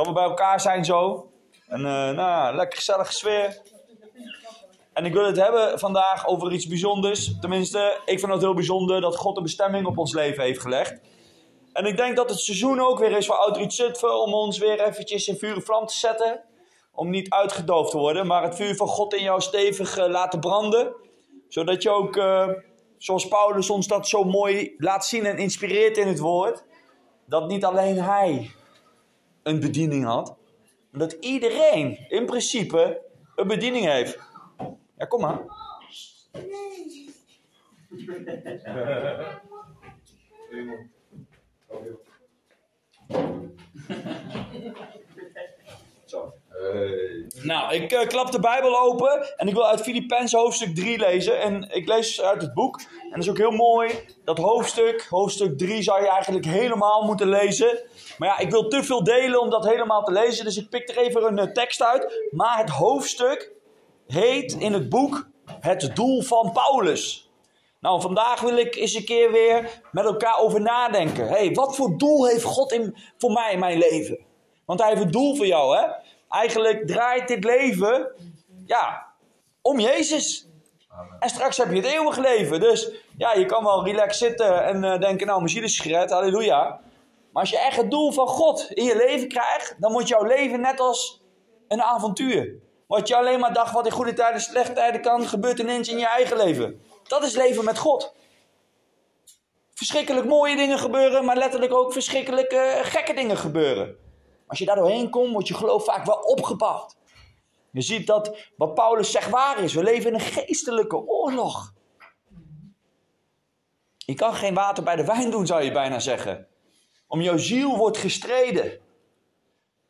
dat we bij elkaar zijn zo. En uh, nou, lekker gezellige sfeer. En ik wil het hebben vandaag over iets bijzonders. Tenminste, ik vind het heel bijzonder dat God een bestemming op ons leven heeft gelegd. En ik denk dat het seizoen ook weer is voor Outreach Zutphen om ons weer eventjes in vuur vlam te zetten. Om niet uitgedoofd te worden, maar het vuur van God in jou stevig uh, laten branden. Zodat je ook, zoals Paulus ons dat zo mooi laat zien en inspireert in het woord. Dat niet alleen hij een bediening had. Maar dat iedereen in principe een bediening heeft. Ja, kom maar. Zo. Nou, ik uh, klap de Bijbel open en ik wil uit Filippenzen hoofdstuk 3 lezen. En ik lees uit het boek. En dat is ook heel mooi. Dat hoofdstuk, hoofdstuk 3, zou je eigenlijk helemaal moeten lezen. Maar ja, ik wil te veel delen om dat helemaal te lezen. Dus ik pik er even een uh, tekst uit. Maar het hoofdstuk heet in het boek Het doel van Paulus. Nou, vandaag wil ik eens een keer weer met elkaar over nadenken. Hey, wat voor doel heeft God in, voor mij in mijn leven? Want hij heeft een doel voor jou, hè? Eigenlijk draait dit leven, ja, om Jezus. En straks heb je het eeuwig leven. Dus ja, je kan wel relaxed zitten en uh, denken, nou, mijn ziel is gered, halleluja. Maar als je echt het doel van God in je leven krijgt, dan wordt jouw leven net als een avontuur. Wat je alleen maar dacht wat in goede tijden, slechte tijden kan, gebeurt ineens in je eigen leven. Dat is leven met God. Verschrikkelijk mooie dingen gebeuren, maar letterlijk ook verschrikkelijk uh, gekke dingen gebeuren. Als je daar doorheen komt, wordt je geloof vaak wel opgebouwd. Je ziet dat wat Paulus zegt waar is. We leven in een geestelijke oorlog. Je kan geen water bij de wijn doen, zou je bijna zeggen. Om jouw ziel wordt gestreden.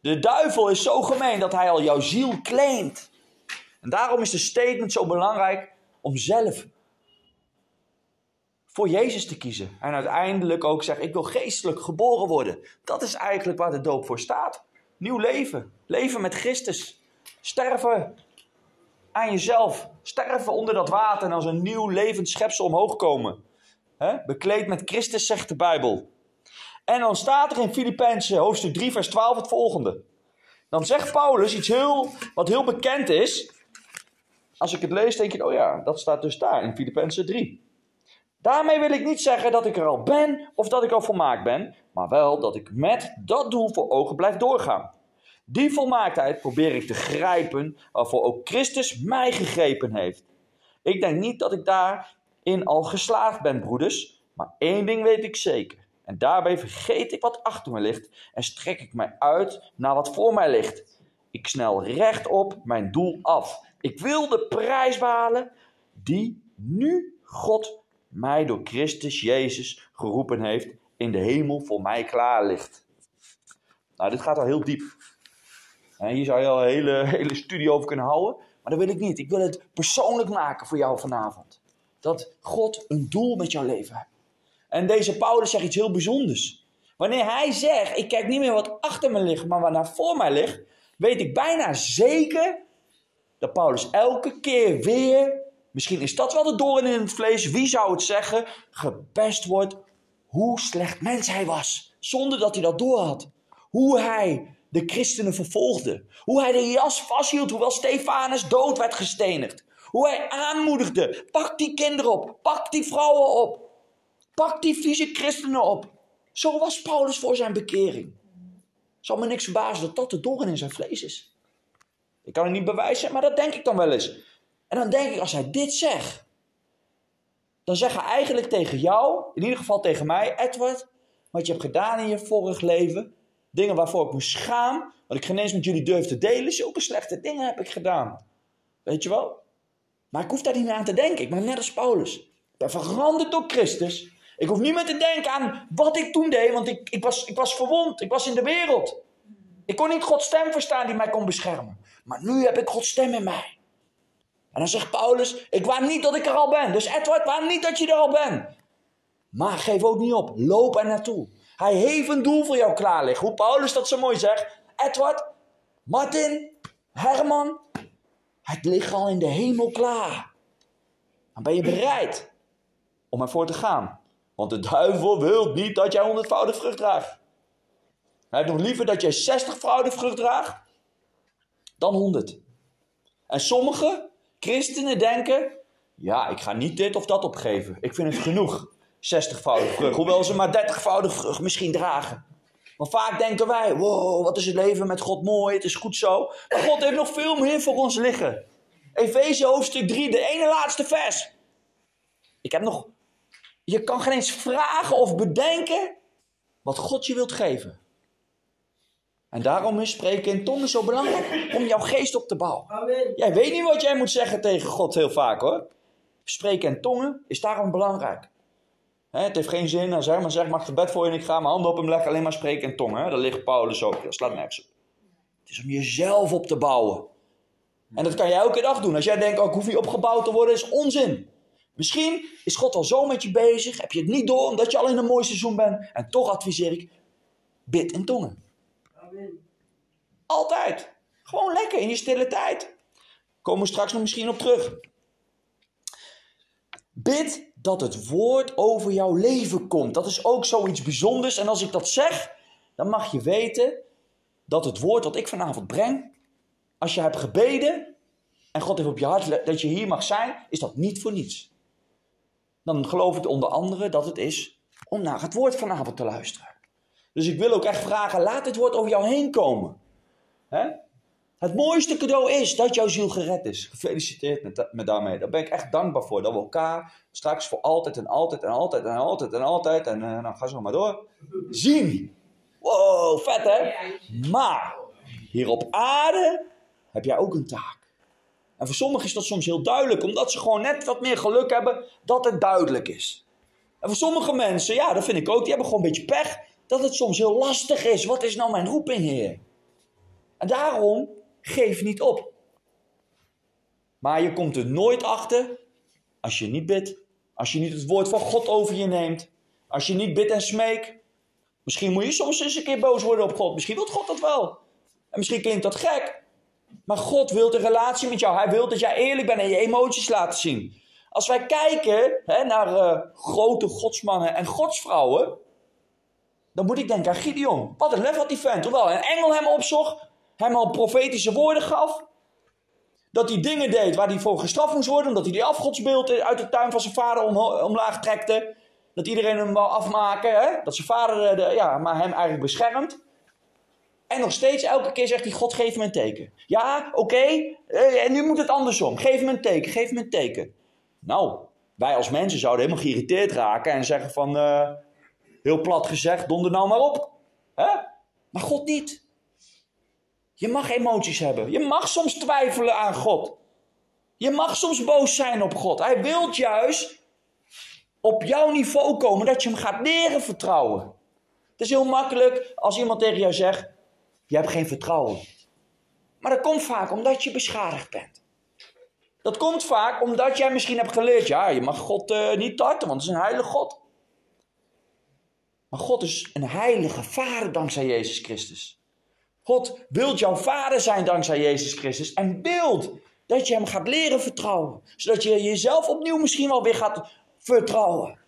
De duivel is zo gemeen dat hij al jouw ziel claimt. En daarom is de statement zo belangrijk om zelf voor Jezus te kiezen. En uiteindelijk ook zeggen, ik wil geestelijk geboren worden. Dat is eigenlijk waar de doop voor staat. Nieuw leven. Leven met Christus. Sterven aan jezelf. Sterven onder dat water en als een nieuw levend schepsel omhoog komen. Bekleed met Christus, zegt de Bijbel. En dan staat er in Filippenzen hoofdstuk 3 vers 12 het volgende. Dan zegt Paulus iets heel, wat heel bekend is. Als ik het lees denk je, oh ja, dat staat dus daar in Filippenzen 3. Daarmee wil ik niet zeggen dat ik er al ben of dat ik al volmaakt ben, maar wel dat ik met dat doel voor ogen blijf doorgaan. Die volmaaktheid probeer ik te grijpen waarvoor ook Christus mij gegrepen heeft. Ik denk niet dat ik daarin al geslaagd ben, broeders, maar één ding weet ik zeker. En daarbij vergeet ik wat achter me ligt en strek ik mij uit naar wat voor mij ligt. Ik snel rechtop mijn doel af. Ik wil de prijs behalen die nu God mij door Christus Jezus geroepen heeft, in de hemel voor mij klaar ligt. Nou, dit gaat al heel diep. Hier zou je al een hele, hele studie over kunnen houden. Maar dat wil ik niet. Ik wil het persoonlijk maken voor jou vanavond. Dat God een doel met jouw leven heeft. En deze Paulus zegt iets heel bijzonders. Wanneer hij zegt, ik kijk niet meer wat achter me ligt, maar wat naar voor mij ligt, weet ik bijna zeker dat Paulus elke keer weer Misschien is dat wel de doorn in het vlees. Wie zou het zeggen? Gepest wordt hoe slecht mens hij was. Zonder dat hij dat doorhad. Hoe hij de christenen vervolgde. Hoe hij de jas vasthield, hoewel Stefanus dood werd gestenigd. Hoe hij aanmoedigde. Pak die kinderen op. Pak die vrouwen op. Pak die vieze christenen op. Zo was Paulus voor zijn bekering. Zal me niks verbazen dat dat de doorn in zijn vlees is. Ik kan het niet bewijzen, maar dat denk ik dan wel eens. En dan denk ik, als hij dit zegt, dan zeg hij eigenlijk tegen jou, in ieder geval tegen mij, Edward, wat je hebt gedaan in je vorig leven, dingen waarvoor ik me schaam, wat ik geen eens met jullie durf te delen, zulke slechte dingen heb ik gedaan. Weet je wel? Maar ik hoef daar niet meer aan te denken. Ik ben net als Paulus. Ik ben veranderd door Christus. Ik hoef niet meer te denken aan wat ik toen deed, want ik, ik, was, ik was verwond. Ik was in de wereld. Ik kon niet Gods stem verstaan die mij kon beschermen. Maar nu heb ik Gods stem in mij. En dan zegt Paulus, ik wou niet dat ik er al ben. Dus Edward, wou niet dat je er al bent. Maar geef ook niet op. Loop er naartoe. Hij heeft een doel voor jou klaar liggen. Hoe Paulus dat zo mooi zegt. Edward, Martin, Herman. Het ligt al in de hemel klaar. Dan ben je bereid om ervoor te gaan. Want de duivel wil niet dat jij honderdvoudig vrucht draagt. Hij heeft nog liever dat jij zestigvoudig vrucht draagt dan honderd. En sommige christenen denken, ja, ik ga niet dit of dat opgeven. Ik vind het genoeg, zestigvoudig vrucht. Hoewel ze maar dertigvoudig vrucht misschien dragen. Maar vaak denken wij, wow, wat is het leven met God mooi, het is goed zo. Maar God heeft nog veel meer voor ons liggen. Efeze hoofdstuk 3, de ene laatste vers. Ik heb nog, je kan geen eens vragen of bedenken wat God je wilt geven. En daarom is spreken in tongen zo belangrijk om jouw geest op te bouwen. Amen. Jij weet niet wat jij moet zeggen tegen God heel vaak hoor. Spreken in tongen is daarom belangrijk. Het heeft geen zin als maar zegt, mag gebed voor je en ik ga mijn handen op hem leggen, alleen maar spreken in tongen. Daar ligt Paulus ook, dat slaat nergens op. Het is om jezelf op te bouwen. En dat kan jij elke dag doen. Als jij denkt, oh, ik hoef niet opgebouwd te worden, is onzin. Misschien is God al zo met je bezig, heb je het niet door omdat je al in een mooi seizoen bent. En toch adviseer ik, bid in tongen. Amen. Altijd. Gewoon lekker in je stille tijd. Komen we straks nog misschien op terug. Bid dat het woord over jouw leven komt. Dat is ook zoiets bijzonders. En als ik dat zeg, dan mag je weten dat het woord dat ik vanavond breng, als je hebt gebeden en God heeft op je hart dat je hier mag zijn, is dat niet voor niets. Dan geloof ik onder andere dat het is om naar het woord vanavond te luisteren. Dus ik wil ook echt vragen, laat dit woord over jou heen komen. Hè? Het mooiste cadeau is dat jouw ziel gered is. Gefeliciteerd met, met daarmee. Daar ben ik echt dankbaar voor. Dat we elkaar straks voor altijd en altijd en altijd en altijd en altijd en eh, nou ga zo maar door. Zien. Wow, vet hè? Maar hier op aarde heb jij ook een taak. En voor sommigen is dat soms heel duidelijk, omdat ze gewoon net wat meer geluk hebben dat het duidelijk is. En voor sommige mensen, ja, dat vind ik ook, die hebben gewoon een beetje pech dat het soms heel lastig is. Wat is nou mijn roeping, Heer? En daarom geef niet op. Maar je komt er nooit achter als je niet bidt, als je niet het woord van God over je neemt, als je niet bidt en smeekt. Misschien moet je soms eens een keer boos worden op God. Misschien wil God dat wel. En misschien klinkt dat gek. Maar God wil een relatie met jou. Hij wil dat jij eerlijk bent en je emoties laat zien. Als wij kijken hè, naar eh, grote godsmannen en godsvrouwen, dan moet ik denken aan Gideon. Wat een lef had die vent. Hoewel een engel hem opzocht, hem al profetische woorden gaf. Dat hij dingen deed waar hij voor gestraft moest worden. Omdat hij die afgodsbeeld uit de tuin van zijn vader omlaag trekte. Dat iedereen hem wou afmaken. Hè? Dat zijn vader eh, de, ja, maar hem eigenlijk beschermt. En nog steeds, elke keer zegt hij, God geef me een teken. Ja, oké, eh, en nu moet het andersom. Geef me een teken, geef me een teken. Nou, wij als mensen zouden helemaal geïrriteerd raken en zeggen van, eh, heel plat gezegd, donder nou maar op. Hè? Maar God niet. Je mag emoties hebben. Je mag soms twijfelen aan God. Je mag soms boos zijn op God. Hij wil juist op jouw niveau komen dat je hem gaat leren vertrouwen. Het is heel makkelijk als iemand tegen jou zegt: Je hebt geen vertrouwen. Maar dat komt vaak omdat je beschadigd bent. Dat komt vaak omdat jij misschien hebt geleerd: Ja, je mag God eh, niet tarten, want het is een heilige God. Maar God is een heilige vader dankzij Jezus Christus. God wilt jouw vader zijn dankzij Jezus Christus en wilt dat je hem gaat leren vertrouwen. Zodat je jezelf opnieuw misschien wel weer gaat vertrouwen.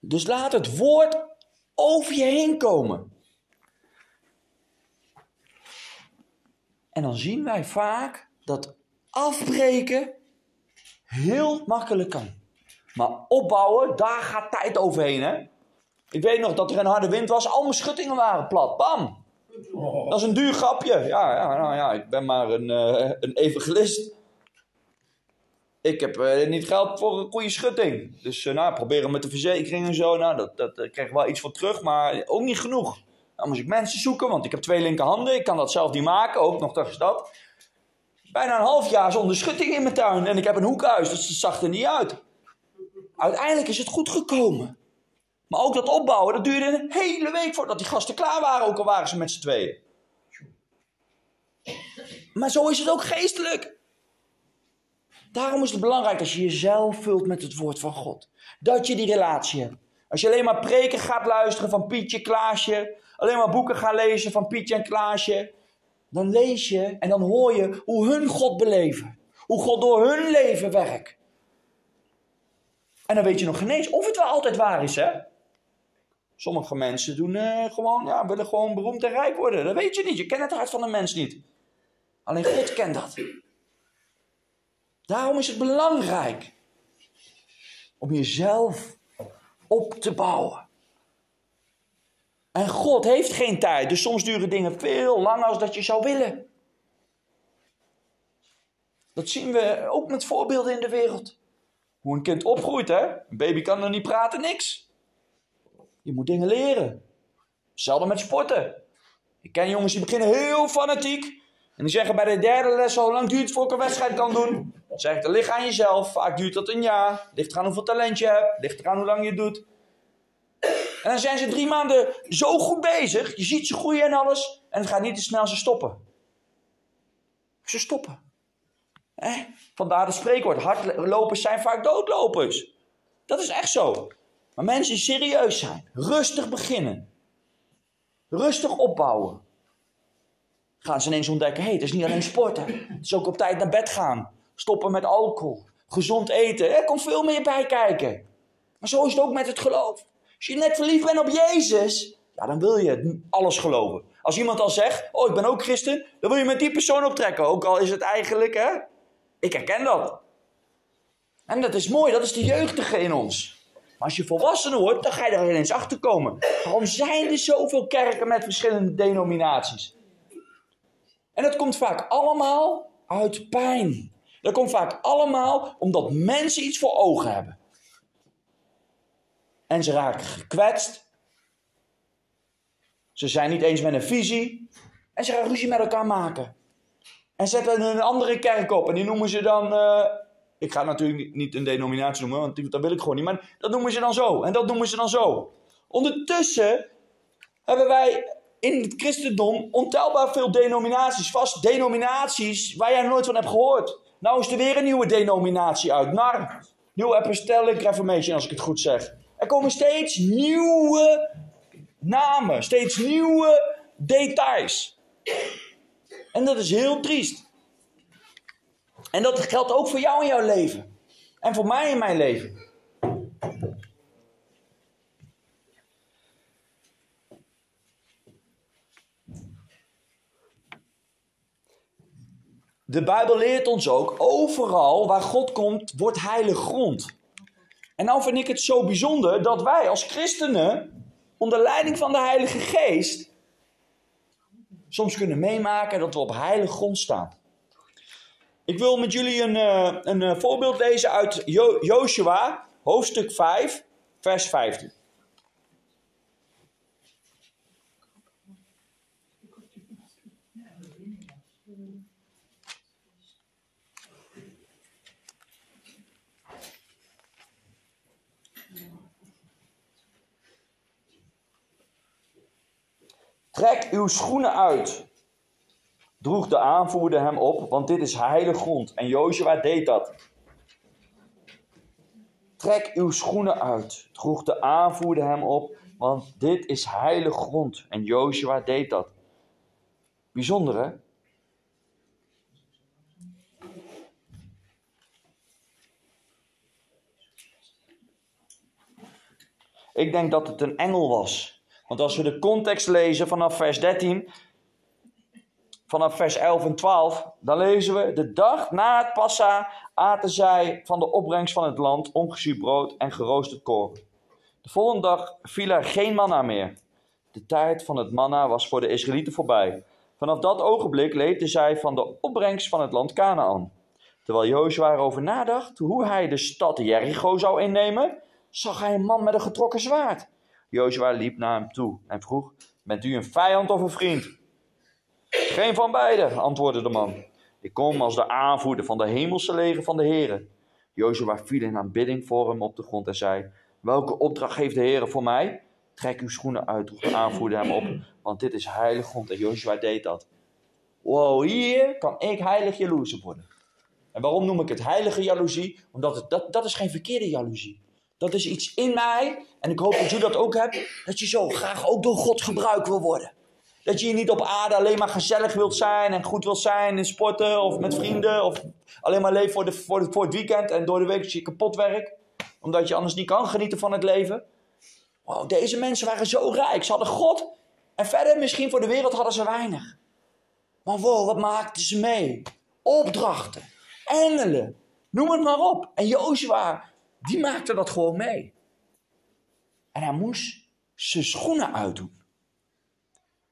Dus laat het woord over je heen komen. En dan zien wij vaak dat afbreken heel makkelijk kan. Maar opbouwen, daar gaat tijd overheen. Hè? Ik weet nog dat er een harde wind was, al mijn schuttingen waren plat. Bam! Dat is een duur grapje. Ja, ja, nou ja, ik ben maar een, eh, een evangelist. Ik heb eh, niet geld voor een goede schutting. Dus uh, nou, proberen met de verzekering en zo. Nou, dat, dat, ik wel iets voor terug, maar ook niet genoeg. Dan moest ik mensen zoeken, want ik heb twee linkerhanden. Ik kan dat zelf niet maken, ook nog dat is dat. Bijna een half jaar zonder schutting in mijn tuin. En ik heb een hoekhuis, dus het zag er niet uit. Uiteindelijk is het goed gekomen. Maar ook dat opbouwen, dat duurde een hele week voordat die gasten klaar waren, ook al waren ze met z'n tweeën. Maar zo is het ook geestelijk. Daarom is het belangrijk dat je jezelf vult met het woord van God. Dat je die relatie hebt. Als je alleen maar preken gaat luisteren van Pietje, Klaasje, alleen maar boeken gaat lezen van Pietje en Klaasje, dan lees je en dan hoor je hoe hun God beleven. Hoe God door hun leven werkt. En dan weet je nog geen eens of het wel altijd waar is, hè? Sommige mensen doen, uh, gewoon, ja, willen gewoon beroemd en rijk worden. Dat weet je niet. Je kent het hart van een mens niet. Alleen God kent dat. Daarom is het belangrijk om jezelf op te bouwen. En God heeft geen tijd, dus soms duren dingen veel langer als dat je zou willen. Dat zien we ook met voorbeelden in de wereld. Hoe een kind opgroeit, hè? Een baby kan nog niet praten, niks. Je moet dingen leren. Hetzelfde met sporten. Ik ken jongens die beginnen heel fanatiek. En die zeggen bij de derde les, hoe lang duurt het voor ik een wedstrijd kan doen? Dan zeg ik, ligt aan jezelf. Vaak duurt dat een jaar. Ligt eraan hoeveel talent je hebt. Ligt eraan hoe lang je het doet. En dan zijn ze drie maanden zo goed bezig. Je ziet ze groeien en alles. En het gaat niet te snel, ze stoppen. Ze stoppen. Vandaar het spreekwoord. Hardlopers zijn vaak doodlopers. Dat is echt zo. Maar mensen serieus zijn. Rustig beginnen. Rustig opbouwen. Gaan ze ineens ontdekken. Hé, hey, het is niet alleen sporten. Het is ook op tijd naar bed gaan. Stoppen met alcohol. Gezond eten. Er komt veel meer bij kijken. Maar zo is het ook met het geloof. Als je net verliefd bent op Jezus. Ja, dan wil je alles geloven. Als iemand al zegt, oh ik ben ook christen. Dan wil je met die persoon optrekken. Ook al is het eigenlijk, hè. Ik herken dat. En dat is mooi, dat is de jeugdige in ons. Maar als je volwassen wordt, dan ga je er ineens achter komen. Waarom zijn er zoveel kerken met verschillende denominaties? En dat komt vaak allemaal uit pijn. Dat komt vaak allemaal omdat mensen iets voor ogen hebben. En ze raken gekwetst. Ze zijn niet eens met een visie. En ze gaan ruzie met elkaar maken. En zetten een andere kerk op. En die noemen ze dan. Uh, ik ga natuurlijk niet een denominatie noemen, want dat wil ik gewoon niet. Maar dat noemen ze dan zo. En dat noemen ze dan zo. Ondertussen hebben wij in het christendom ontelbaar veel denominaties. Vast denominaties waar jij nooit van hebt gehoord. Nou is er weer een nieuwe denominatie uit. NAR. New Apostolic Reformation, als ik het goed zeg. Er komen steeds nieuwe namen. Steeds nieuwe details. En dat is heel triest. En dat geldt ook voor jou in jouw leven. En voor mij in mijn leven. De Bijbel leert ons ook, overal waar God komt, wordt heilig grond. En nou vind ik het zo bijzonder dat wij als christenen, onder leiding van de Heilige Geest, soms kunnen meemaken dat we op heilige grond staan. Ik wil met jullie een, uh, een uh, voorbeeld lezen uit jo Joshua, hoofdstuk 5, vers 15. Trek uw schoenen uit, droeg de aanvoerder hem op, want dit is heilige grond. En Jozua deed dat. Trek uw schoenen uit, droeg de aanvoerder hem op, want dit is heilige grond. En Jozua deed dat. Bijzonder hè? Ik denk dat het een engel was want als we de context lezen vanaf vers 13, vanaf vers 11 en 12, dan lezen we: De dag na het Passa aten zij van de opbrengst van het land ongezuurd brood en geroosterd koren. De volgende dag viel er geen manna meer. De tijd van het manna was voor de Israëlieten voorbij. Vanaf dat ogenblik leefden zij van de opbrengst van het land Canaan. Terwijl Jozua erover nadacht hoe hij de stad Jericho zou innemen, zag hij een man met een getrokken zwaard. Jozua liep naar hem toe en vroeg: Bent u een vijand of een vriend? Geen van beide, antwoordde de man. Ik kom als de aanvoerder van de hemelse leger van de heren. Jozua viel in aanbidding voor hem op de grond en zei: Welke opdracht heeft de Heer voor mij? Trek uw schoenen uit, de aanvoerder hem op, want dit is heilig grond. En Joshua deed dat. Wow, hier kan ik heilig jaloers worden. En waarom noem ik het heilige jaloezie? Omdat het, dat, dat is geen verkeerde jaloezie. Dat is iets in mij, en ik hoop dat je dat ook hebt, dat je zo graag ook door God gebruikt wil worden. Dat je hier niet op aarde alleen maar gezellig wilt zijn en goed wilt zijn in sporten of met vrienden. Of alleen maar leven voor, de, voor, het, voor het weekend en door de week je kapot werkt. Omdat je anders niet kan genieten van het leven. Wow, deze mensen waren zo rijk. Ze hadden God. En verder misschien voor de wereld hadden ze weinig. Maar wow, wat maakten ze mee? Opdrachten. Engelen. Noem het maar op. En Jozua, die maakte dat gewoon mee. En hij moest zijn schoenen uitdoen.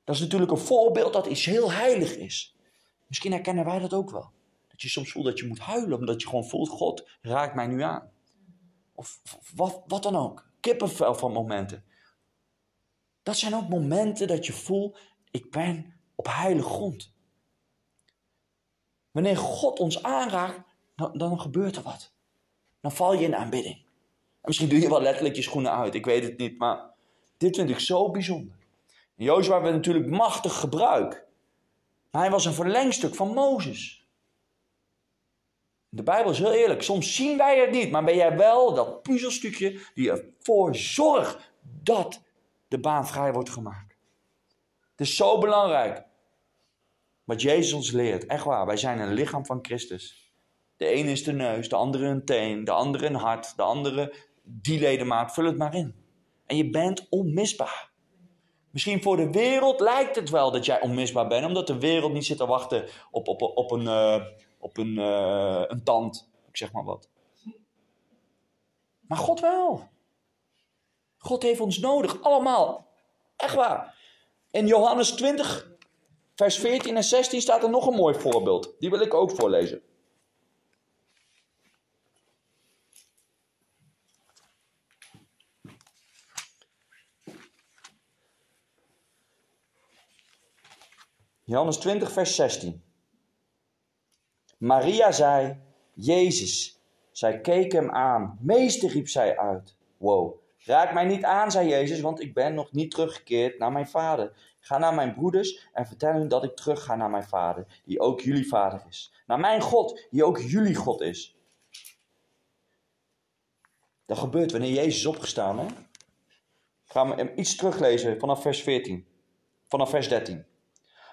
Dat is natuurlijk een voorbeeld dat iets heel heilig is. Misschien herkennen wij dat ook wel. Dat je soms voelt dat je moet huilen, omdat je gewoon voelt, God raakt mij nu aan. Of, wat, wat dan ook. Kippenvel van momenten. Dat zijn ook momenten dat je voelt, ik ben op heilige grond. Wanneer God ons aanraakt, dan, dan gebeurt er wat. Dan val je in aanbidding. En misschien doe je wel letterlijk je schoenen uit, ik weet het niet, maar dit vind ik zo bijzonder. Jozua werd natuurlijk machtig gebruik. Maar hij was een verlengstuk van Mozes. De Bijbel is heel eerlijk. Soms zien wij het niet, maar ben jij wel dat puzzelstukje die ervoor zorgt dat de baan vrij wordt gemaakt. Het is zo belangrijk. Wat Jezus ons leert. Echt waar, wij zijn een lichaam van Christus. De ene is de neus, de andere een teen, de andere een hart, de andere die ledemaat. Vul het maar in. En je bent onmisbaar. Misschien voor de wereld lijkt het wel dat jij onmisbaar bent, omdat de wereld niet zit te wachten op, op, op een, uh, op een, uh, een tand. Ik zeg maar wat. Maar God wel. God heeft ons nodig, allemaal. Echt waar. In Johannes 20, vers 14 en 16 staat er nog een mooi voorbeeld. Die wil ik ook voorlezen. Johannes 20, vers 16. Maria zei, Jezus. Zij keek hem aan. Meester, riep zij uit. Wow. Raak mij niet aan, zei Jezus, want ik ben nog niet teruggekeerd naar mijn vader. Ga naar mijn broeders en vertel hun dat ik terug ga naar mijn vader, die ook jullie vader is. Naar mijn God, die ook jullie God is. Dat gebeurt wanneer Jezus is opgestaan. Hè? Gaan we iets teruglezen vanaf vers 14. Vanaf vers 13.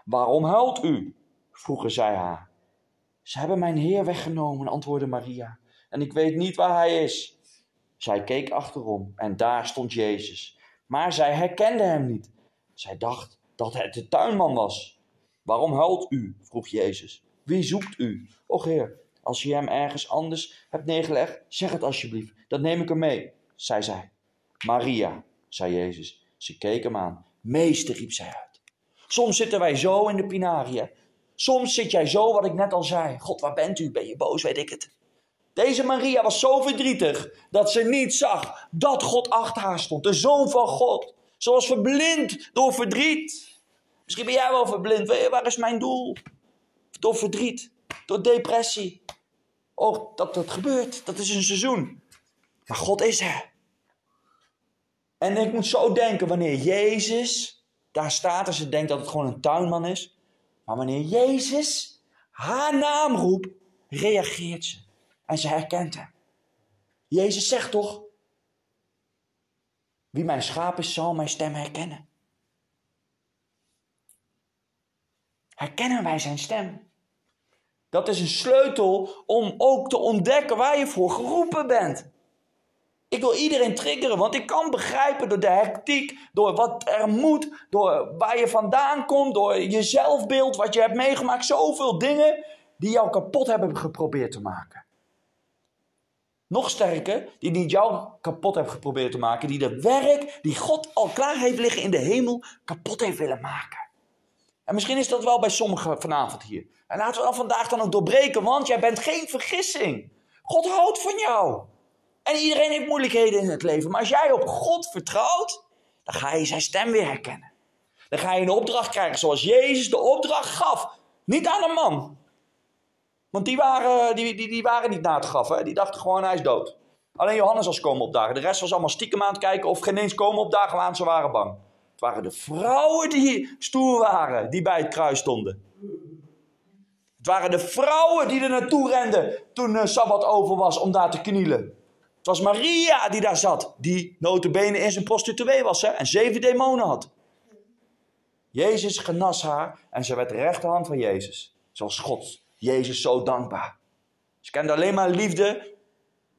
Waarom huilt u? vroegen zij haar. Ze hebben mijn Heer weggenomen, antwoordde Maria, en ik weet niet waar hij is. Zij keek achterom en daar stond Jezus. Maar zij herkende hem niet. Zij dacht dat het de tuinman was. Waarom huilt u? vroeg Jezus. Wie zoekt u? Och Heer, als je hem ergens anders hebt neergelegd, zeg het alsjeblieft. Dat neem ik er mee, zei zij. Maria, zei Jezus. Ze keek hem aan. Meester, riep zij uit. Soms zitten wij zo in de pinaria. Soms zit jij zo, wat ik net al zei. God, waar bent u? Ben je boos? Weet ik het. Deze Maria was zo verdrietig dat ze niet zag dat God achter haar stond. De zoon van God. Ze was verblind door verdriet. Misschien ben jij wel verblind. Waar is mijn doel? Door verdriet. Door depressie. Oh, dat dat gebeurt. Dat is een seizoen. Maar God is er. En ik moet zo denken wanneer Jezus daar staat en ze denkt dat het gewoon een tuinman is. Maar wanneer Jezus haar naam roept, reageert ze. En ze herkent hem. Jezus zegt toch, wie mijn schaap is, zal mijn stem herkennen. Herkennen wij zijn stem? Dat is een sleutel om ook te ontdekken waar je voor geroepen bent. Ik wil iedereen triggeren, want ik kan begrijpen door de hectiek, door wat er moet, door waar je vandaan komt, door je zelfbeeld, wat je hebt meegemaakt. Zoveel dingen die jou kapot hebben geprobeerd te maken. Nog sterker, die niet jou kapot hebben geprobeerd te maken, die de werk die God al klaar heeft liggen in de hemel kapot heeft willen maken. En misschien is dat wel bij sommigen vanavond hier. En laten we dan vandaag dan ook doorbreken, want jij bent geen vergissing. God houdt van jou. En iedereen heeft moeilijkheden in het leven. Maar als jij op God vertrouwt, dan ga je zijn stem weer herkennen. Dan ga je een opdracht krijgen zoals Jezus de opdracht gaf. Niet aan een man. Want die waren, die, die, die waren niet na het graf. Hè? Die dachten gewoon hij is dood. Alleen Johannes was komen opdagen. De rest was allemaal stiekem aan het kijken of geen eens komen opdagen, want ze waren bang. Het waren de vrouwen die stoer waren, die bij het kruis stonden. Het waren de vrouwen die er naartoe renden toen de Sabbat over was om daar te knielen. Het was Maria die daar zat, die notabene in zijn prostituee was hè, en zeven demonen had. Jezus genas haar en ze werd rechterhand van Jezus. Zoals God. Jezus zo dankbaar. Ze kende alleen maar liefde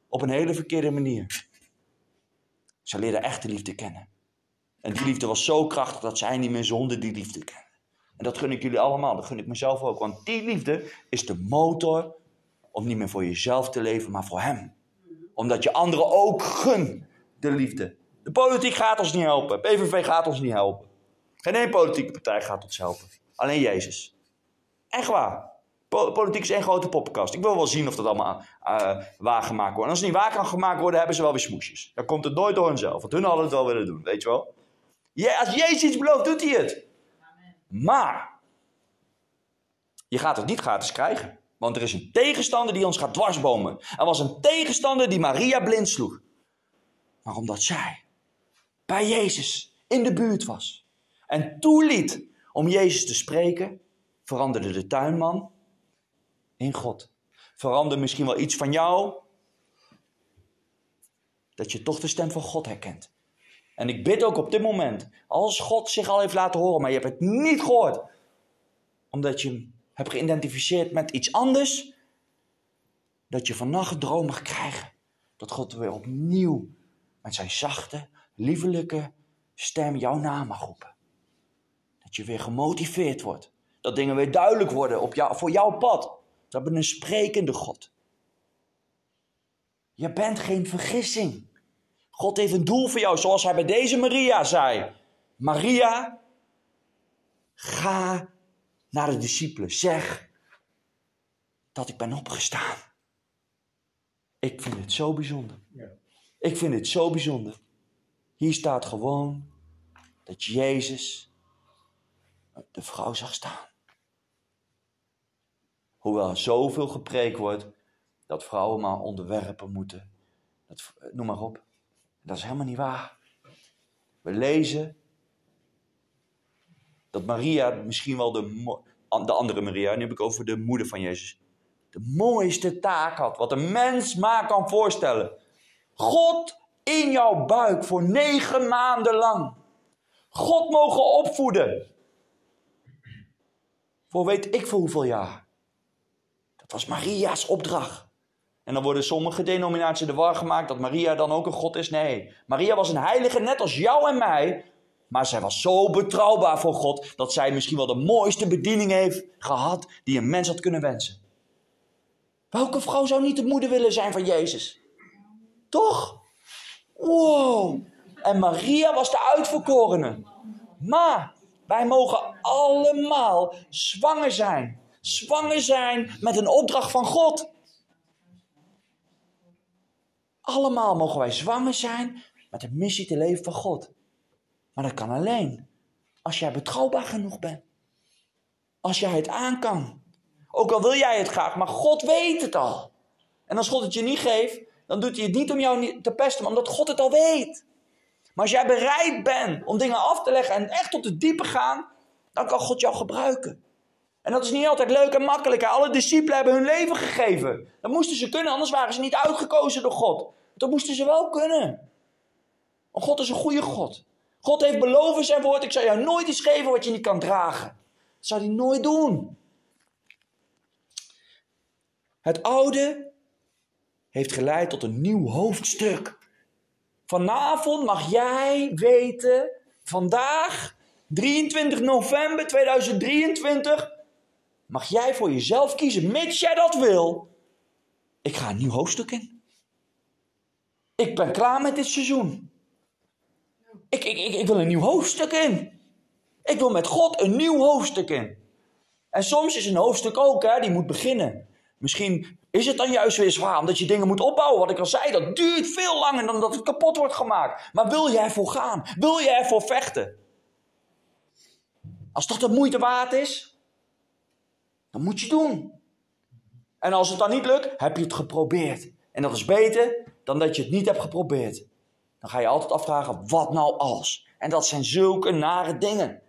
op een hele verkeerde manier. Ze leerde echte liefde kennen. En die liefde was zo krachtig dat zij niet meer zonder die liefde kennen. En dat gun ik jullie allemaal, dat gun ik mezelf ook. Want die liefde is de motor om niet meer voor jezelf te leven, maar voor Hem. Omdat je anderen ook gun de liefde. De politiek gaat ons niet helpen. PVV gaat ons niet helpen. Geen één politieke partij gaat ons helpen. Alleen Jezus. Echt waar. Politiek is één grote poppenkast. Ik wil wel zien of dat allemaal uh, waargemaakt wordt. En als het niet waar kan gemaakt worden, hebben ze wel weer smoesjes. Dan komt het nooit door hunzelf. Want hun hadden het wel willen doen, weet je wel. Ja, als Jezus iets belooft, doet hij het. Maar, je gaat het niet gratis krijgen. Want er is een tegenstander die ons gaat dwarsbomen. Er was een tegenstander die Maria blind sloeg. Maar omdat zij bij Jezus in de buurt was en toeliet om Jezus te spreken, veranderde de tuinman in God. Verander misschien wel iets van jou, dat je toch de stem van God herkent. En ik bid ook op dit moment, als God zich al heeft laten horen, maar je hebt het niet gehoord, omdat je hebt geïdentificeerd met iets anders, dat je vannacht droom mag krijgen. Dat God weer opnieuw met zijn zachte, liefelijke stem jouw naam mag roepen. Dat je weer gemotiveerd wordt. Dat dingen weer duidelijk worden op jou, voor jouw pad. We hebben een sprekende God. Je bent geen vergissing. God heeft een doel voor jou, zoals hij bij deze Maria zei. Maria, ga naar de discipelen. Zeg dat ik ben opgestaan. Ik vind het zo bijzonder. Ik vind het zo bijzonder. Hier staat gewoon dat Jezus de vrouw zag staan. Hoewel er zoveel gepreekt wordt dat vrouwen maar onderwerpen moeten. Dat, noem maar op. Dat is helemaal niet waar. We lezen dat Maria, misschien wel de, de andere Maria, nu heb ik over de moeder van Jezus, de mooiste taak had, wat een mens maar kan voorstellen. God in jouw buik voor negen maanden lang. God mogen opvoeden. Voor weet ik voor hoeveel jaar. Dat was Maria's opdracht. En dan worden sommige denominaties de war gemaakt dat Maria dan ook een God is. Nee, Maria was een heilige net als jou en mij. Maar zij was zo betrouwbaar voor God dat zij misschien wel de mooiste bediening heeft gehad die een mens had kunnen wensen. Welke vrouw zou niet de moeder willen zijn van Jezus? Toch? Wow. En Maria was de uitverkorene. Maar wij mogen allemaal zwanger zijn. Zwanger zijn met een opdracht van God. Allemaal mogen wij zwanger zijn met een missie te leven van God. Maar dat kan alleen als jij betrouwbaar genoeg bent. Als jij het aan kan. Ook al wil jij het graag, maar God weet het al. En als God het je niet geeft, dan doet hij het niet om jou te pesten, maar omdat God het al weet. Maar als jij bereid bent om dingen af te leggen en echt tot het diepe gaan, dan kan God jou gebruiken. En dat is niet altijd leuk en makkelijk. Alle discipelen hebben hun leven gegeven. Dat moesten ze kunnen, anders waren ze niet uitgekozen door God. Dat moesten ze wel kunnen. Want God is een goede God. God heeft beloven zijn woord, ik zal jou nooit iets geven wat je niet kan dragen. Dat zou hij nooit doen. Het oude heeft geleid tot een nieuw hoofdstuk. Vanavond mag jij weten, vandaag, 23 november 2023, mag jij voor jezelf kiezen, mits jij dat wil. Ik ga een nieuw hoofdstuk in. Ik ben klaar met dit seizoen. Ik, ik, ik, ik wil een nieuw hoofdstuk in. Ik wil met God een nieuw hoofdstuk in. En soms is een hoofdstuk ook, hè, die moet beginnen. Misschien is het dan juist weer zwaar, omdat je dingen moet opbouwen. Wat ik al zei, dat duurt veel langer dan dat het kapot wordt gemaakt. Maar wil jij ervoor gaan? Wil jij ervoor vechten? Als dat de moeite waard is, dan moet je doen. En als het dan niet lukt, heb je het geprobeerd. En dat is beter dan dat je het niet hebt geprobeerd. Dan ga je altijd afvragen, wat nou als? En dat zijn zulke nare dingen.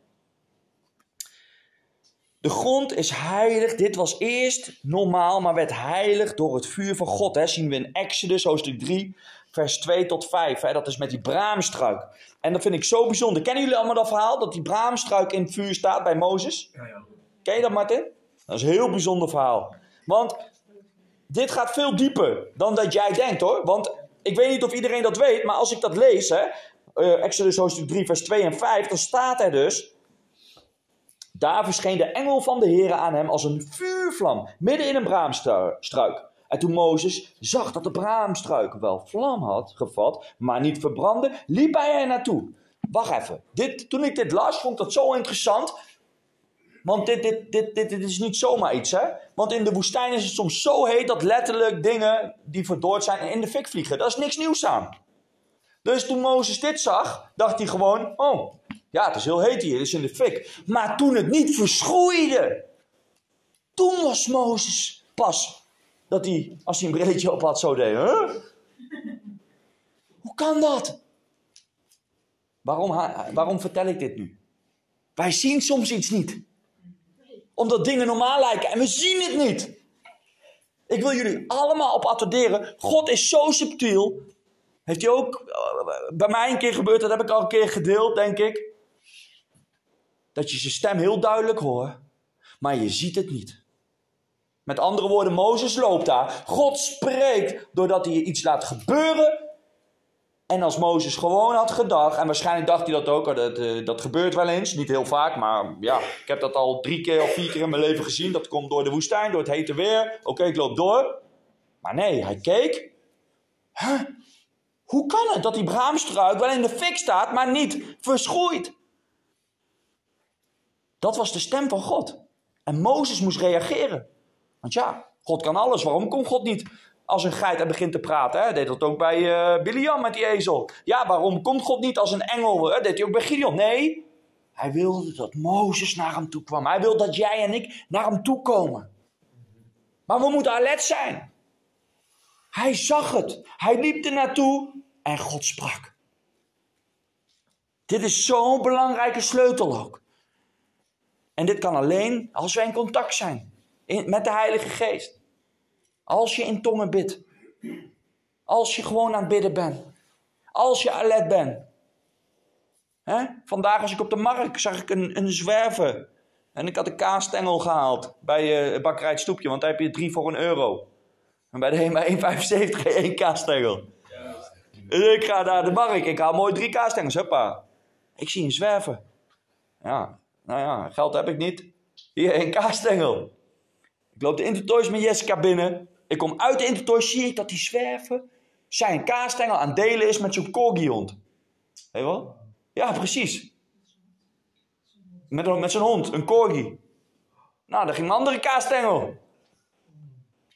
De grond is heilig. Dit was eerst normaal, maar werd heilig door het vuur van God. Hè. Zien we in Exodus, hoofdstuk 3, vers 2 tot 5. Hè. Dat is met die braamstruik. En dat vind ik zo bijzonder. Kennen jullie allemaal dat verhaal? Dat die braamstruik in het vuur staat bij Mozes? Ja, ja. Ken je dat, Martin? Dat is een heel bijzonder verhaal. Want dit gaat veel dieper dan dat jij denkt hoor. Want ik weet niet of iedereen dat weet, maar als ik dat lees, hè, uh, Exodus hoofdstuk 3, vers 2 en 5, dan staat er dus. Daar verscheen de engel van de Heer aan hem als een vuurvlam, midden in een braamstruik. En toen Mozes zag dat de braamstruik wel vlam had gevat, maar niet verbrandde, liep hij er naartoe. Wacht even, dit, toen ik dit las, vond ik dat zo interessant. Want dit, is niet zomaar iets, hè? Want in de woestijn is het soms zo heet dat letterlijk dingen die verdord zijn in de fik vliegen. Daar is niks nieuws aan. Dus toen Mozes dit zag, dacht hij gewoon: Oh, ja, het is heel heet hier, het is in de fik. Maar toen het niet verschroeide, toen was Mozes pas dat hij, als hij een brilletje op had, zo deed? Hoe kan dat? Waarom, waarom vertel ik dit nu? Wij zien soms iets niet omdat dingen normaal lijken en we zien het niet. Ik wil jullie allemaal op attenderen. God is zo subtiel. Heeft hij ook eh, bij mij een keer gebeurd, dat heb ik al een keer gedeeld, denk ik. Dat je zijn stem heel duidelijk hoort, maar je ziet het niet. Met andere woorden, Mozes loopt daar. God spreekt doordat hij iets laat gebeuren en als Mozes gewoon had gedacht, en waarschijnlijk dacht hij dat ook, dat, uh, dat gebeurt wel eens, niet heel vaak, maar ja, ik heb dat al drie keer of vier keer in mijn leven gezien. Dat komt door de woestijn, door het hete weer. Oké, ik loop door. Maar nee, hij keek. Huh? Hoe kan het dat die braamstruik wel in de fik staat, maar niet verschroeit? Dat was de stem van God. En Mozes moest reageren. Want ja, God kan alles. Waarom kon God niet als een geit en begint te praten. Hè? Deed dat ook bij uh, Biliam met die ezel. Ja, waarom komt God niet als een engel? Hè? Deed hij ook bij Gideon? Nee, hij wilde dat Mozes naar hem toe kwam. Hij wil dat jij en ik naar hem toe komen. Maar we moeten alert zijn. Hij zag het. Hij liep er naartoe en God sprak. Dit is zo'n belangrijke sleutel ook. En dit kan alleen als wij in contact zijn met de Heilige Geest. Als je in tongen bidt. Als je gewoon aan het bidden bent. Als je alert bent. Vandaag was ik op de markt, zag ik een, een zwerver. En ik had een kaasstengel gehaald bij uh, bakkerij Stoepje, want daar heb je drie voor een euro. En bij de HEMA 1,75 één kaasstengel. Ik ga naar de markt, ik haal mooi drie kaasstengels, huppa. Ik zie een zwerver. Ja, nou ja, geld heb ik niet. Hier, een kaasstengel. Ik loop de Intertoys met Jessica binnen. Ik kom uit de Intertoy, zie ik dat die zwerven zijn kaastengel aan delen is met zo'n corgihond. Weet je wel? Ja, precies. Met, met zijn hond, een corgi. Nou, daar ging een andere kaastengel.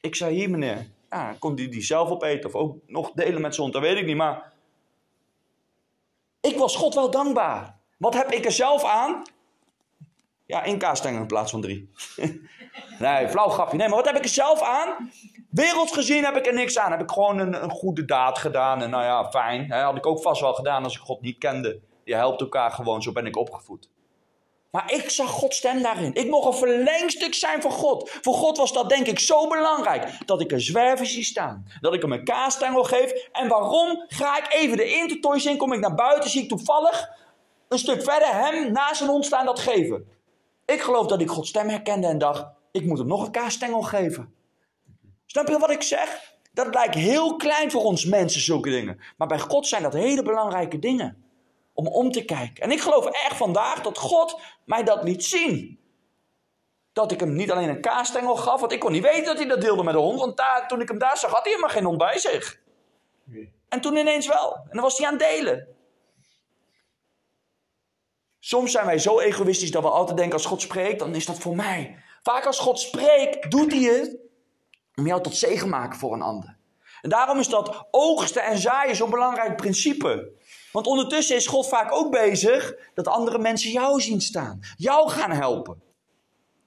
Ik zei, hier meneer, ja, kon die die zelf opeten of ook nog delen met zijn hond, dat weet ik niet, maar... Ik was God wel dankbaar. Wat heb ik er zelf aan? Ja, één kaastengel in plaats van drie. nee, flauw grapje. Nee, maar wat heb ik er zelf aan? Werelds gezien heb ik er niks aan. Heb ik gewoon een, een goede daad gedaan. En nou ja, fijn. Hè, had ik ook vast wel gedaan als ik God niet kende. Je helpt elkaar gewoon, zo ben ik opgevoed. Maar ik zag Gods stem daarin. Ik mocht een verlengstuk zijn van God. Voor God was dat denk ik zo belangrijk. Dat ik een zwerver zie staan. Dat ik hem een kaastengel geef. En waarom ga ik even de intertoys in? Kom ik naar buiten, zie ik toevallig een stuk verder hem naast zijn hond staan dat geven. Ik geloof dat ik Gods stem herkende en dacht, ik moet hem nog een kaasstengel geven. Snap je wat ik zeg? Dat lijkt heel klein voor ons mensen, zulke dingen. Maar bij God zijn dat hele belangrijke dingen. Om om te kijken. En ik geloof echt vandaag dat God mij dat liet zien. Dat ik hem niet alleen een kaasstengel gaf, want ik kon niet weten dat hij dat deelde met de hond. Want daar, toen ik hem daar zag, had hij helemaal geen hond bij zich. En toen ineens wel. En dan was hij aan het delen. Soms zijn wij zo egoïstisch dat we altijd denken: als God spreekt, dan is dat voor mij. Vaak als God spreekt, doet hij het om jou tot zegen maken voor een ander. En daarom is dat oogsten en zaaien zo'n belangrijk principe. Want ondertussen is God vaak ook bezig dat andere mensen jou zien staan, jou gaan helpen.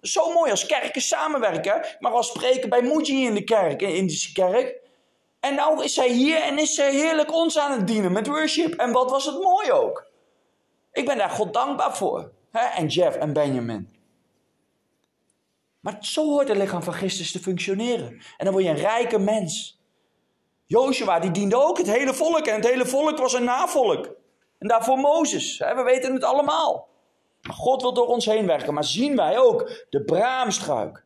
Zo mooi als kerken samenwerken, maar als spreken bij Muji in de kerk, in de kerk. En nou is zij hier en is zij heerlijk ons aan het dienen met worship. En wat was het mooi ook. Ik ben daar God dankbaar voor. En Jeff en Benjamin. Maar zo hoort het lichaam van Christus te functioneren. En dan word je een rijke mens. Joshua die diende ook het hele volk. En het hele volk was een navolk. En daarvoor Mozes. Hè? We weten het allemaal. God wil door ons heen werken. Maar zien wij ook de braamstruik.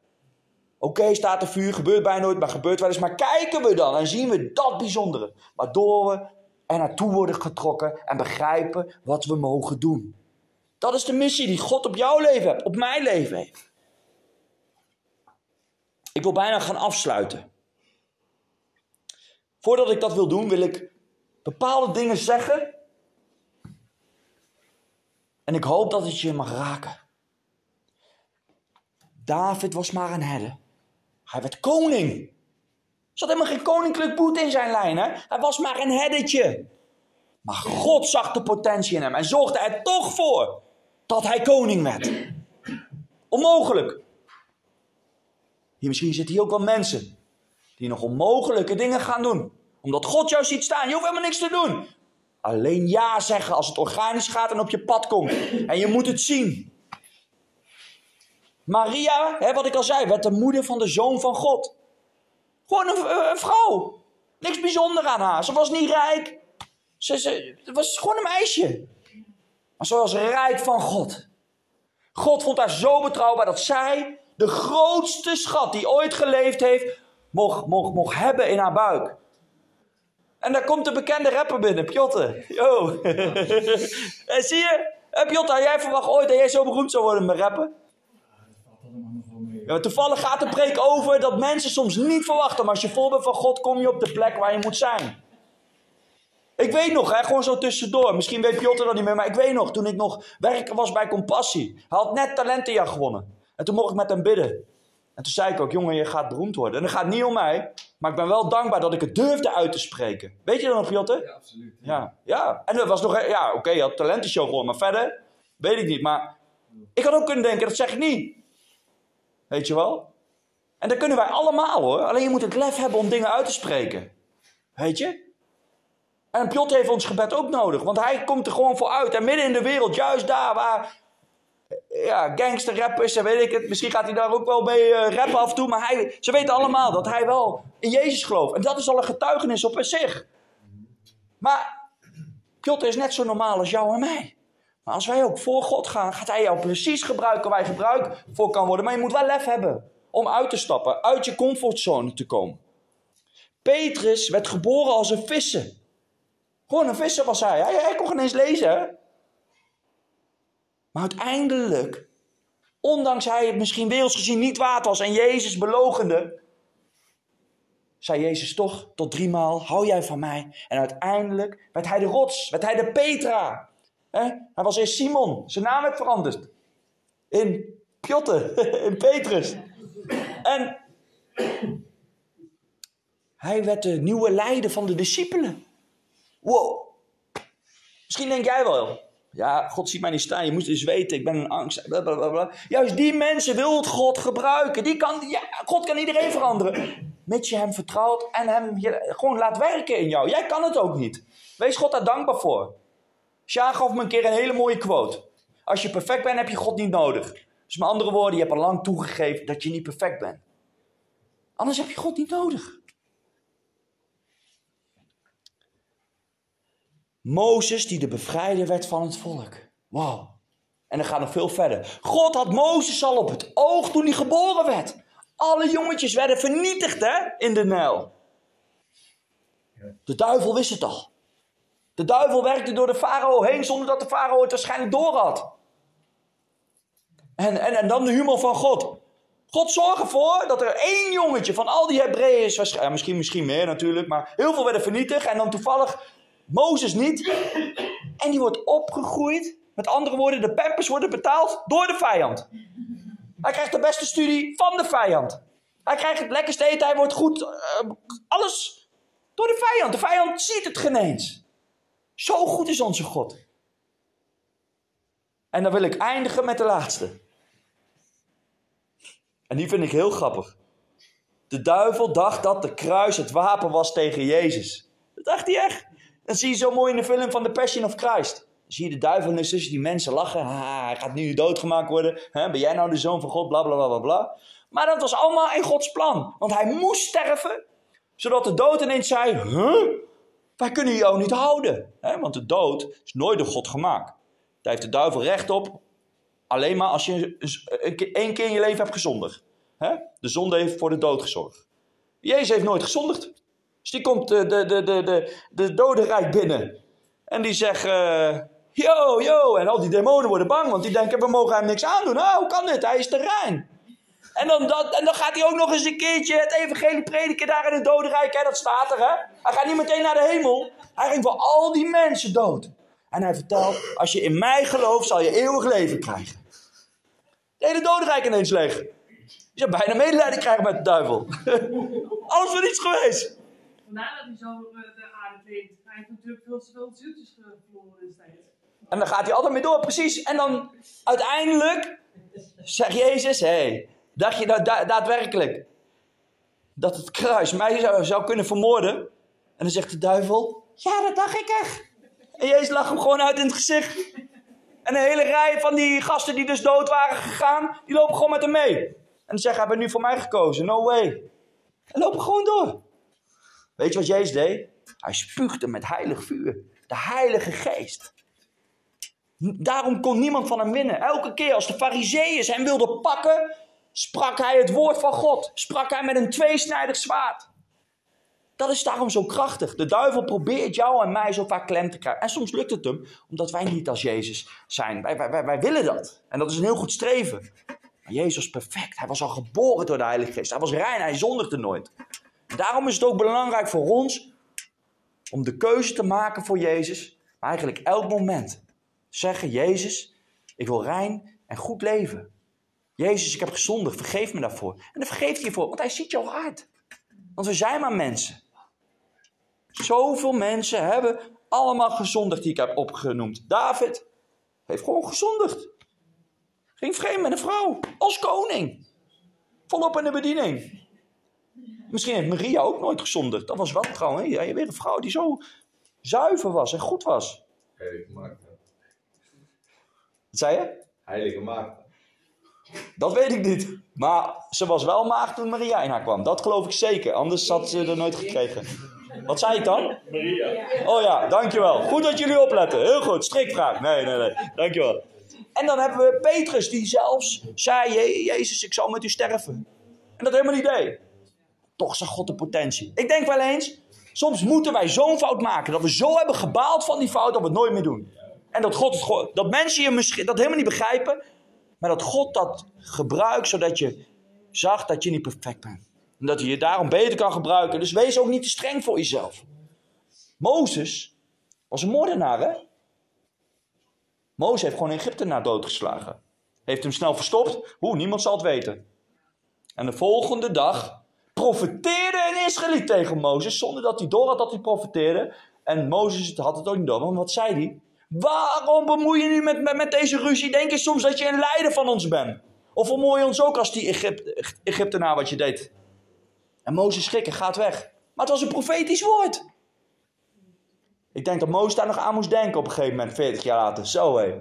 Oké, staat er vuur, gebeurt bijna nooit, maar gebeurt wel eens. Maar kijken we dan en zien we dat bijzondere. Waardoor we er naartoe worden getrokken en begrijpen wat we mogen doen. Dat is de missie die God op jouw leven heeft, op mijn leven heeft. Ik wil bijna gaan afsluiten. Voordat ik dat wil doen, wil ik bepaalde dingen zeggen. En ik hoop dat het je mag raken. David was maar een herder. Hij werd koning. Er zat helemaal geen koninklijk bloed in zijn lijn. Hij was maar een herdertje. Maar God zag de potentie in hem en zorgde er toch voor dat hij koning werd. Onmogelijk. Misschien zitten hier ook wel mensen die nog onmogelijke dingen gaan doen. Omdat God jou ziet staan. Je hoeft helemaal niks te doen. Alleen ja zeggen als het organisch gaat en op je pad komt. En je moet het zien. Maria, hè, wat ik al zei, werd de moeder van de zoon van God. Gewoon een, vrouw. Niks bijzonder aan haar. Ze was niet rijk. Ze, ze, het was gewoon een meisje. Maar ze was rijk van God. God vond haar zo betrouwbaar dat zij de grootste schat die ooit geleefd heeft, mocht, mocht, mocht hebben in haar buik. En daar komt de bekende rapper binnen, Pjotte. Yo. en zie je, Pjotte, jij verwacht ooit dat jij zo beroemd zou worden met rappen? Ja, toevallig gaat de preek over dat mensen soms niet verwachten. Maar als je vol bent van God, kom je op de plek waar je moet zijn. Ik weet nog, hè, gewoon zo tussendoor. Misschien weet Piotr dat niet meer, maar ik weet nog, toen ik nog werken was bij Compassie. Hij had net talentenjaar gewonnen. En toen mocht ik met hem bidden. En toen zei ik ook, jongen, je gaat beroemd worden. En het gaat niet om mij, maar ik ben wel dankbaar dat ik het durfde uit te spreken. Weet je dat nog, Piotr? Ja, absoluut. Ja, ja. En dat was nog, ja, oké, je had talentenshow gewonnen, maar verder, weet ik niet. Maar ik had ook kunnen denken, dat zeg ik niet. Weet je wel? En dat kunnen wij allemaal hoor. Alleen je moet het lef hebben om dingen uit te spreken. Weet je? En Piot heeft ons gebed ook nodig. Want hij komt er gewoon voor uit. En midden in de wereld, juist daar waar ja, gangster rappers en weet ik het. Misschien gaat hij daar ook wel mee uh, rappen af en toe. Maar hij, ze weten allemaal dat hij wel in Jezus gelooft. En dat is al een getuigenis op zich. Maar Piotr is net zo normaal als jou en mij. Maar als wij ook voor God gaan, gaat Hij jou precies gebruiken waar je gebruikt voor kan worden. Maar je moet wel lef hebben om uit te stappen, uit je comfortzone te komen. Petrus werd geboren als een visser. Gewoon een visser was hij. Hij, hij kon geen eens lezen. Maar uiteindelijk, ondanks hij het misschien werelds gezien niet waard was en Jezus belogende, zei Jezus toch tot driemaal, hou jij van mij? En uiteindelijk werd hij de rots, werd hij de Petra. Hij was eerst Simon. Zijn naam werd veranderd. In Pjotte. In Petrus. En hij werd de nieuwe leider van de discipelen. Wow. Misschien denk jij wel. Ja, God ziet mij niet staan. Je moet dus weten, ik ben een angst. Juist die mensen wil God gebruiken. Die kan, ja, God kan iedereen veranderen. Mits je hem vertrouwt en hem gewoon laat werken in jou. Jij kan het ook niet. Wees God daar dankbaar voor. Sjaak gaf me een keer een hele mooie quote. Als je perfect bent, heb je God niet nodig. Dus met andere woorden, je hebt al lang toegegeven dat je niet perfect bent. Anders heb je God niet nodig. Mozes die de bevrijder werd van het volk. Wow. En dan gaat nog veel verder. God had Mozes al op het oog toen hij geboren werd. Alle jongetjes werden vernietigd hè, in de Nijl. De duivel wist het al. De duivel werkte door de farao heen zonder dat de farao het waarschijnlijk door had. En, en, en dan de humor van God. God zorgt ervoor dat er één jongetje van al die Hebreeën, misschien, misschien meer natuurlijk, maar heel veel werden vernietigd. En dan toevallig Mozes niet. En die wordt opgegroeid. Met andere woorden, de pampers worden betaald door de vijand. Hij krijgt de beste studie van de vijand. Hij krijgt het lekkerste eten, hij wordt goed. Uh, alles door de vijand. De vijand ziet het geen eens. Zo goed is onze God. En dan wil ik eindigen met de laatste. En die vind ik heel grappig. De duivel dacht dat de kruis het wapen was tegen Jezus. Dat dacht hij echt. Dat zie je zo mooi in de film van The Passion of Christ. Zie je de duivel en tussen die mensen lachen. Hij gaat nu doodgemaakt worden. Ben jij nou de zoon van God? Bla bla bla bla bla. Maar dat was allemaal in Gods plan. Want hij moest sterven. Zodat de dood ineens zei: Huh? Wij kunnen jou niet houden. Want de dood is nooit door God gemaakt. Daar heeft de duivel recht op. Alleen maar als je één keer in je leven hebt gezondigd. De zonde heeft voor de dood gezorgd. Jezus heeft nooit gezondigd. Dus die komt de, de, de, de, de, de dodenrijk binnen. En die zegt, uh, yo, yo. En al die demonen worden bang, want die denken, we mogen hem niks aandoen. Nou, hoe kan dit? Hij is te rein. En dan, dat, en dan gaat hij ook nog eens een keertje het evangelie prediken daar in het dodenrijk. Hè? Dat staat er, hè? Hij gaat niet meteen naar de hemel. Hij ging voor al die mensen dood. En hij vertelt, als je in mij gelooft, zal je eeuwig leven krijgen. De hele dodenrijk ineens leeg. Je zou bijna medelijden krijgen met de duivel. Alles voor niets geweest. Vandaar dat hij zo uh, de aarde leeft. Hij heeft natuurlijk veel, veel zieltjes verloren destijds. En dan gaat hij altijd mee door, precies. En dan uiteindelijk zegt Jezus, hé, hey, dacht je nou da daadwerkelijk dat het kruis mij zou, zou kunnen vermoorden? En dan zegt de duivel, ja, dat dacht ik echt. En Jezus lacht hem gewoon uit in het gezicht. En een hele rij van die gasten die dus dood waren gegaan, die lopen gewoon met hem mee. En zeggen, hij bent nu voor mij gekozen, no way. En lopen gewoon door. Weet je wat Jezus deed? Hij spuugde met heilig vuur. De heilige geest. Daarom kon niemand van hem winnen. Elke keer als de fariseeërs hem wilden pakken, sprak hij het woord van God. Sprak hij met een tweesnijdig zwaard. Dat is daarom zo krachtig. De duivel probeert jou en mij zo vaak klem te krijgen. En soms lukt het hem, omdat wij niet als Jezus zijn. Wij, wij, wij, wij willen dat. En dat is een heel goed streven. Maar Jezus was perfect. Hij was al geboren door de Heilige Geest. Hij was rein, hij zondigde nooit. Daarom is het ook belangrijk voor ons om de keuze te maken voor Jezus. Maar eigenlijk elk moment zeggen: Jezus, ik wil rein en goed leven. Jezus, ik heb gezondigd, vergeef me daarvoor. En dan vergeeft hij je voor, want hij ziet jouw hart. Want we zijn maar mensen. Zoveel mensen hebben allemaal gezondigd die ik heb opgenoemd. David heeft gewoon gezondigd. Ging vreemd met een vrouw, als koning. Volop in de bediening. Misschien heeft Maria ook nooit gezondigd. Dat was wel gewoon hè? Ja, weer een vrouw die zo zuiver was en goed was. Heilige maagd. Wat zei je? Heilige maagd. Dat weet ik niet. Maar ze was wel maagd toen Maria in haar kwam. Dat geloof ik zeker. Anders had ze er nooit gekregen. Wat zei ik dan? Maria. Oh ja, dankjewel. Goed dat jullie opletten. Heel goed. Strikvraag. Nee, nee, nee. Dankjewel. En dan hebben we Petrus die zelfs zei, Jezus, ik zal met u sterven. En dat helemaal niet deed. Toch zag God de potentie. Ik denk wel eens, soms moeten wij zo'n fout maken. Dat we zo hebben gebaald van die fout dat we het nooit meer doen. En dat, God dat mensen je misschien dat helemaal niet begrijpen. Maar dat God dat gebruikt zodat je zag dat je niet perfect bent. En dat hij je daarom beter kan gebruiken. Dus wees ook niet te streng voor jezelf. Mozes was een moordenaar, hè? Mozes heeft gewoon een Egyptenaar doodgeslagen. Heeft hem snel verstopt. Hoe? Niemand zal het weten. En de volgende dag profeteerde een Israëliet tegen Mozes. Zonder dat hij door had dat hij profeteerde. En Mozes had het ook niet door. Want wat zei hij? Waarom bemoei je nu met, met, deze ruzie? Denk je soms dat je een leider van ons bent? Of vermooi je ons ook als die Egypt, Egyptenaar wat je deed? En Mozes schrikken, gaat weg. Maar het was een profetisch woord. Ik denk dat Mozes daar nog aan moest denken op een gegeven moment, 40 jaar later. Zo hé.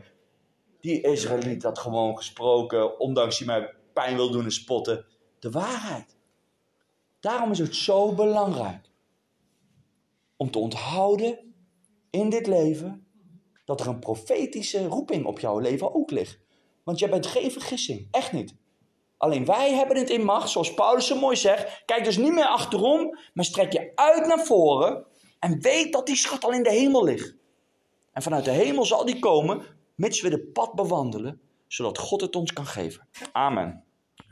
Die Israëliet had gewoon gesproken, ondanks hij mij pijn wil doen en spotten. De waarheid. Daarom is het zo belangrijk om te onthouden in dit leven dat er een profetische roeping op jouw leven ook ligt. Want jij bent geen vergissing, echt niet. Alleen wij hebben het in macht, zoals Paulus zo mooi zegt. Kijk dus niet meer achterom, maar strek je uit naar voren en weet dat die schat al in de hemel ligt. En vanuit de hemel zal die komen, mits we de pad bewandelen, zodat God het ons kan geven. Amen.